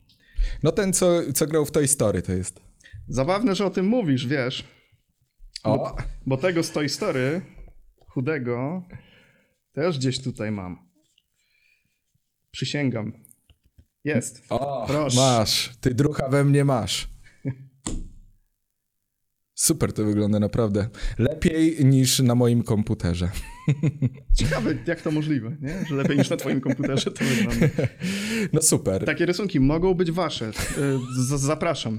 No ten, co, co grał w Toy Story to jest. Zabawne, że o tym mówisz, wiesz. O. Bo, bo tego z Toy Story, chudego, też gdzieś tutaj mam. Przysięgam. Jest. O, Proszę. masz. Ty drucha we mnie masz. Super to wygląda naprawdę. Lepiej niż na moim komputerze. Ciekawe, jak to możliwe, nie? że lepiej niż na twoim komputerze to wygląda. No super. Takie rysunki mogą być wasze. Z- zapraszam.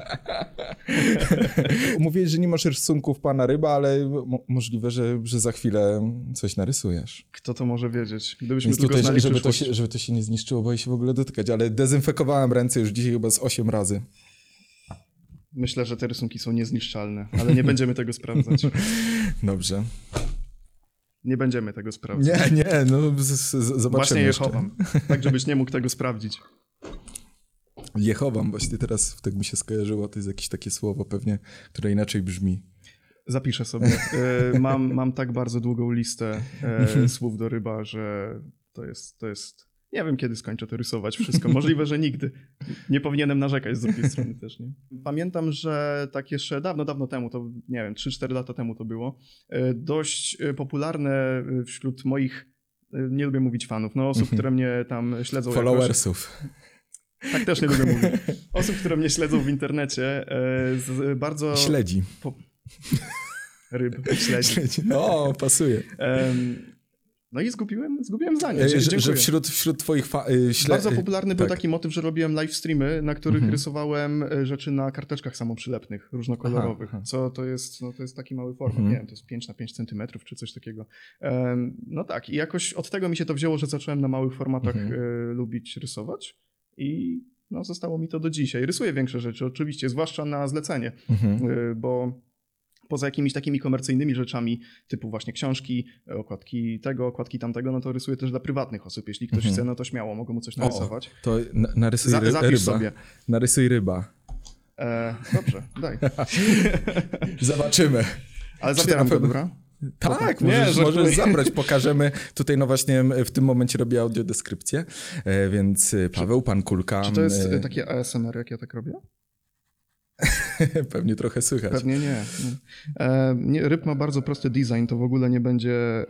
Mówiłeś, że nie masz rysunków pana ryba, ale mo- możliwe, że, że za chwilę coś narysujesz. Kto to może wiedzieć? Gdybyśmy Więc tylko tutaj, znali żeby to, się, żeby to się nie zniszczyło, boję się w ogóle dotykać, ale dezynfekowałem ręce już dzisiaj chyba z 8 razy. Myślę, że te rysunki są niezniszczalne, ale nie będziemy tego sprawdzać. Dobrze. Nie będziemy tego sprawdzać. Nie, nie, no z, z, zobaczymy Właśnie je jeszcze. chowam, tak żebyś nie mógł tego sprawdzić. Je chowam, właśnie teraz tak mi się skojarzyło, to jest jakieś takie słowo pewnie, które inaczej brzmi. Zapiszę sobie. Y, Mam, mam tak bardzo długą listę e, słów do ryba, że to jest, to jest... Nie wiem, kiedy skończę to rysować wszystko. Możliwe, że nigdy. Nie powinienem narzekać z drugiej strony też, nie? Pamiętam, że tak jeszcze dawno, dawno temu, to nie wiem, 3-4 lata temu to było, e, dość e, popularne e, wśród moich, nie lubię mówić fanów, no osób, które mnie tam śledzą jakoś. Followersów. Tak też nie lubię mówić. Osób, które mnie śledzą w internecie, z bardzo... Śledzi. Ryb, śledzi. Śledzi. O, pasuje. No i zgubiłem, zgubiłem zdanie. E, Że, że Dziękuję. wśród, wśród twoich fa- e, śle... Bardzo popularny był tak. taki motyw, że robiłem live streamy, na których Mhm. rysowałem e, rzeczy na karteczkach samoprzylepnych, różnokolorowych. Aha. Co to jest, no to jest taki mały format, Mhm. nie wiem, to jest 5 na 5 centymetrów czy coś takiego. No tak, i jakoś od tego mi się to wzięło, że zacząłem na małych formatach Mhm. e, lubić rysować i no zostało mi to do dzisiaj. Rysuję większe rzeczy oczywiście, zwłaszcza na zlecenie. Mhm. Y, bo poza jakimiś takimi komercyjnymi rzeczami, typu właśnie książki, okładki tego, okładki tamtego, no to rysuję też dla prywatnych osób. Jeśli ktoś Mhm. chce, no to śmiało, mogę mu coś O, narysować. To na, narysuj Za, ryba. sobie. Narysuj ryba. E, dobrze, daj. Zobaczymy. Ale to zabieram pewno- dobra? Tak, Nie, możesz, możesz zabrać, pokażemy. Tutaj no właśnie w tym momencie robię audiodeskrypcję, e, więc e, Paweł, pan Kulka, Czy to jest e, e, takie ASMR, jak ja tak robię? pewnie trochę słychać. Pewnie nie. nie. E, nie. Ryb ma bardzo prosty design, to w ogóle nie będzie...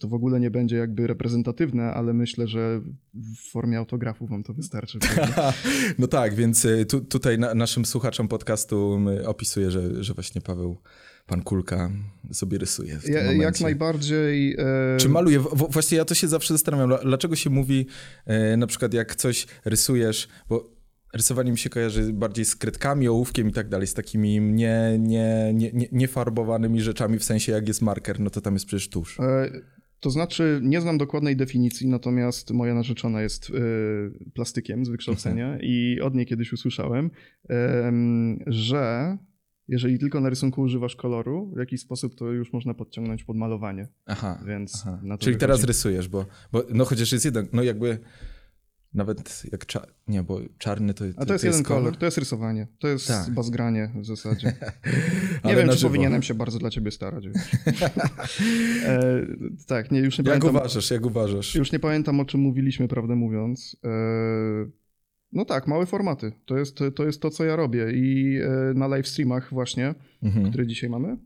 to w ogóle nie będzie jakby reprezentatywne, ale myślę, że w formie autografu wam to wystarczy. No tak, więc e, tu, tutaj na, naszym słuchaczom podcastu opisuję, że, że właśnie Paweł, pan Kulka sobie rysuje w tym Ja, momencie. jak najbardziej. E, Czy maluje? W- Właśnie ja to się zawsze zastanawiam, dla- dlaczego się mówi e, na przykład jak coś rysujesz, bo rysowanie mi się kojarzy bardziej z kredkami, ołówkiem i tak dalej, z takimi nie, nie, nie, nie, niefarbowanymi rzeczami, w sensie jak jest marker, no to tam jest przecież tusz. e, to znaczy, nie znam dokładnej definicji, natomiast moja narzeczona jest e, plastykiem z wykształcenia i od niej kiedyś usłyszałem, em, że jeżeli tylko na rysunku używasz koloru, w jakiś sposób to już można podciągnąć pod malowanie. Aha. Więc aha. na to Czyli teraz wychodzi. rysujesz, bo, bo no chociaż jest jeden, no jakby nawet jak czar... nie, bo czarny to A to jest jeden kolor, to jest rysowanie, to jest Tak. bazgranie w zasadzie. Nie wiem, czy żywo. powinienem się bardzo dla ciebie starać. E, tak, nie, już nie Jak pamiętam. uważasz, jak uważasz? Już nie pamiętam, o czym mówiliśmy, prawdę mówiąc. E, No tak, małe formaty. To jest, to jest to, co ja robię. I e, na live streamach właśnie, Mhm. które dzisiaj mamy.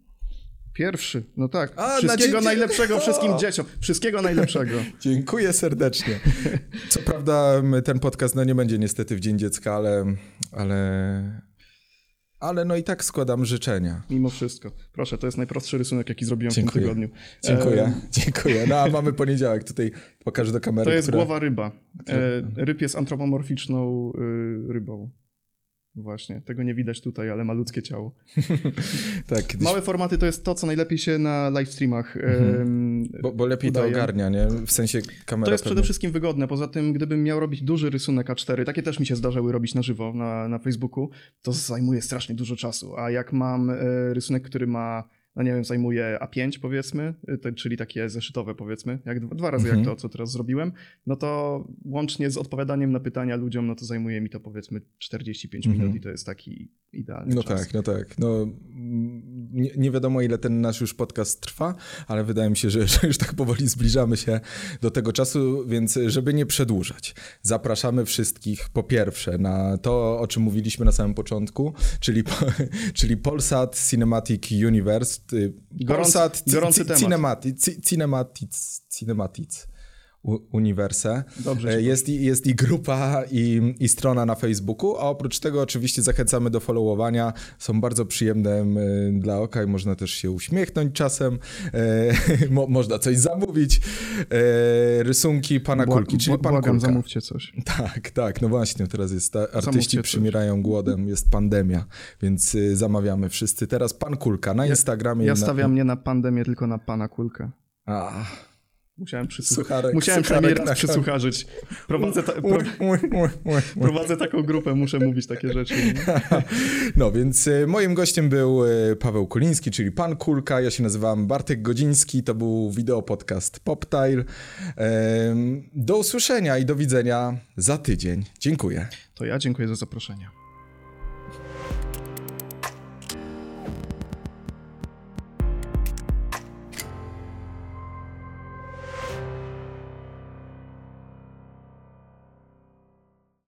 Pierwszy, no tak. A, na Wszystkiego dzień- najlepszego O! wszystkim dzieciom. Wszystkiego najlepszego. Dziękuję serdecznie. Co prawda ten podcast no nie będzie niestety w Dzień Dziecka, ale, ale, ale no i tak składam życzenia. Mimo wszystko. Proszę, to jest najprostszy rysunek, jaki zrobiłem w tym Dziękuję. tygodniu. Dziękuję, E, dziękuję. No a mamy poniedziałek, tutaj pokażę do kamery. To jest która... głowa ryba. E, Ryb jest antropomorficzną y, rybą. Właśnie, tego nie widać tutaj, ale ma ludzkie ciało. Tak, kiedyś, Małe formaty to jest to, co najlepiej się na live streamach Mhm. bo, bo lepiej to udaje. ogarnia, nie? W sensie kamera To jest pewnie. przede wszystkim wygodne. Poza tym, gdybym miał robić duży rysunek A4, takie też mi się zdarzały robić na żywo na, na Facebooku, to zajmuje strasznie dużo czasu. A jak mam e, rysunek, który ma, no nie wiem, zajmuje A5 powiedzmy, e, to, czyli takie zeszytowe powiedzmy, jak dwa, dwa razy Mhm. jak to, co teraz zrobiłem, no to łącznie z odpowiadaniem na pytania ludziom, no to zajmuje mi to powiedzmy 45 Mhm. minut i to jest taki idealny No czas. tak, no tak. No, nie, nie wiadomo, ile ten nasz już podcast trwa, ale wydaje mi się, że, że już tak powoli zbliżamy się do tego czasu, więc żeby nie przedłużać, zapraszamy wszystkich po pierwsze na to, o czym mówiliśmy na samym początku, czyli, czyli Polsat Cinematic Universe. Y, Gorący- Polsat gorący temat. Cinemati- Ci- Cinematics. Uniwerse. Dobrze. E, jest, i, jest i grupa, i, i strona na Facebooku, a oprócz tego oczywiście zachęcamy do followowania. Są bardzo przyjemne dla oka i można też się uśmiechnąć czasem. E, mo, można coś zamówić. E, rysunki pana Bła, Kulki, czyli pan błagam, Kulka. zamówcie coś. Tak, tak, no właśnie, teraz jest, ta, artyści przymierają głodem, jest pandemia, więc y, zamawiamy wszyscy. Teraz pan Kulka na Instagramie. Ja, ja stawiam na... nie na pandemię, tylko na pana Kulkę. A, Musiałem, przysłuch... Sucharek, Musiałem przynajmniej raz przysłucharzyć. Prowadzę, ta... Pro... Prowadzę taką grupę, muszę mówić takie rzeczy. No więc y, moim gościem był y, Paweł Kuliński, czyli Pan Kulka. Ja się nazywam Bartek Godziński. To był wideo podcast PopTile. Do usłyszenia i do widzenia za tydzień. Dziękuję. To ja dziękuję za zaproszenie.